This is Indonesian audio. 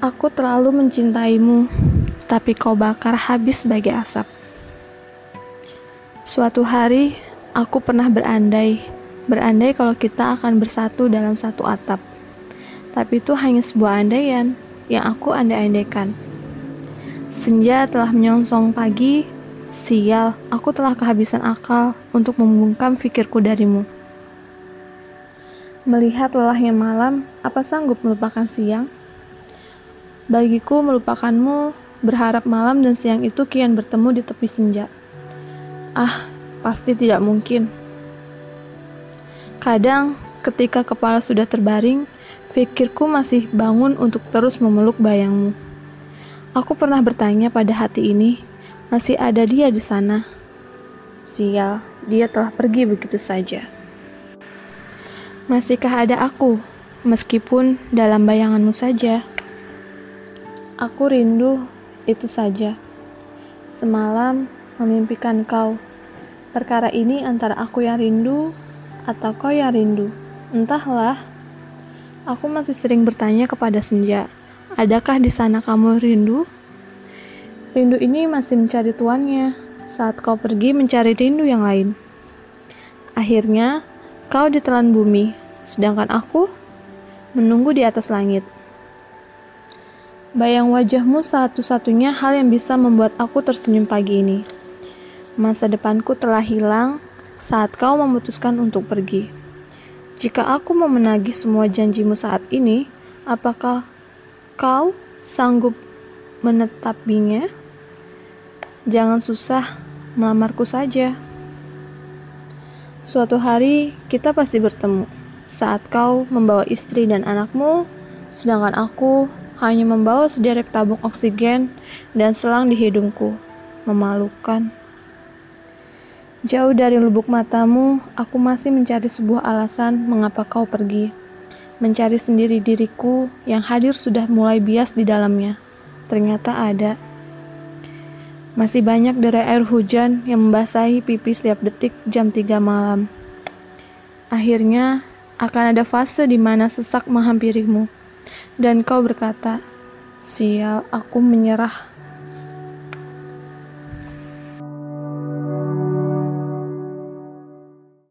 Aku terlalu mencintaimu, tapi kau bakar habis sebagai asap. Suatu hari, aku pernah berandai, berandai kalau kita akan bersatu dalam satu atap. Tapi itu hanya sebuah andaian yang aku andai-andaikan. Senja telah menyongsong pagi, sial, aku telah kehabisan akal untuk membungkam pikirku darimu. Melihat lelahnya malam, apa sanggup melupakan siang? Bagiku melupakanmu, berharap malam dan siang itu kian bertemu di tepi senja. Ah, pasti tidak mungkin. Kadang, ketika kepala sudah terbaring, pikirku masih bangun untuk terus memeluk bayangmu. Aku pernah bertanya pada hati ini, masih ada dia di sana. Sial, dia telah pergi begitu saja. Masihkah ada aku, meskipun dalam bayanganmu saja? Aku rindu, itu saja. Semalam memimpikan kau. Perkara ini antara aku yang rindu atau kau yang rindu. Entahlah. Aku masih sering bertanya kepada senja, Adakah di sana kamu rindu? Rindu ini masih mencari tuannya saat kau pergi mencari rindu yang lain. Akhirnya, kau ditelan bumi, sedangkan aku menunggu di atas langit. Bayang wajahmu satu-satunya hal yang bisa membuat aku tersenyum pagi ini. Masa depanku telah hilang saat kau memutuskan untuk pergi. Jika aku mau menagih semua janjimu saat ini, apakah kau sanggup menetapinya? Jangan susah, melamarku saja. Suatu hari kita pasti bertemu saat kau membawa istri dan anakmu, sedangkan aku hanya membawa sederek tabung oksigen dan selang di hidungku. Memalukan. Jauh dari lubuk matamu, aku masih mencari sebuah alasan mengapa kau pergi mencari sendiri diriku yang hadir sudah mulai bias di dalamnya. Ternyata ada. Masih banyak derai air hujan yang membasahi pipi setiap detik jam 3 malam. Akhirnya, akan ada fase di mana sesak menghampirimu. Dan kau berkata, sial aku menyerah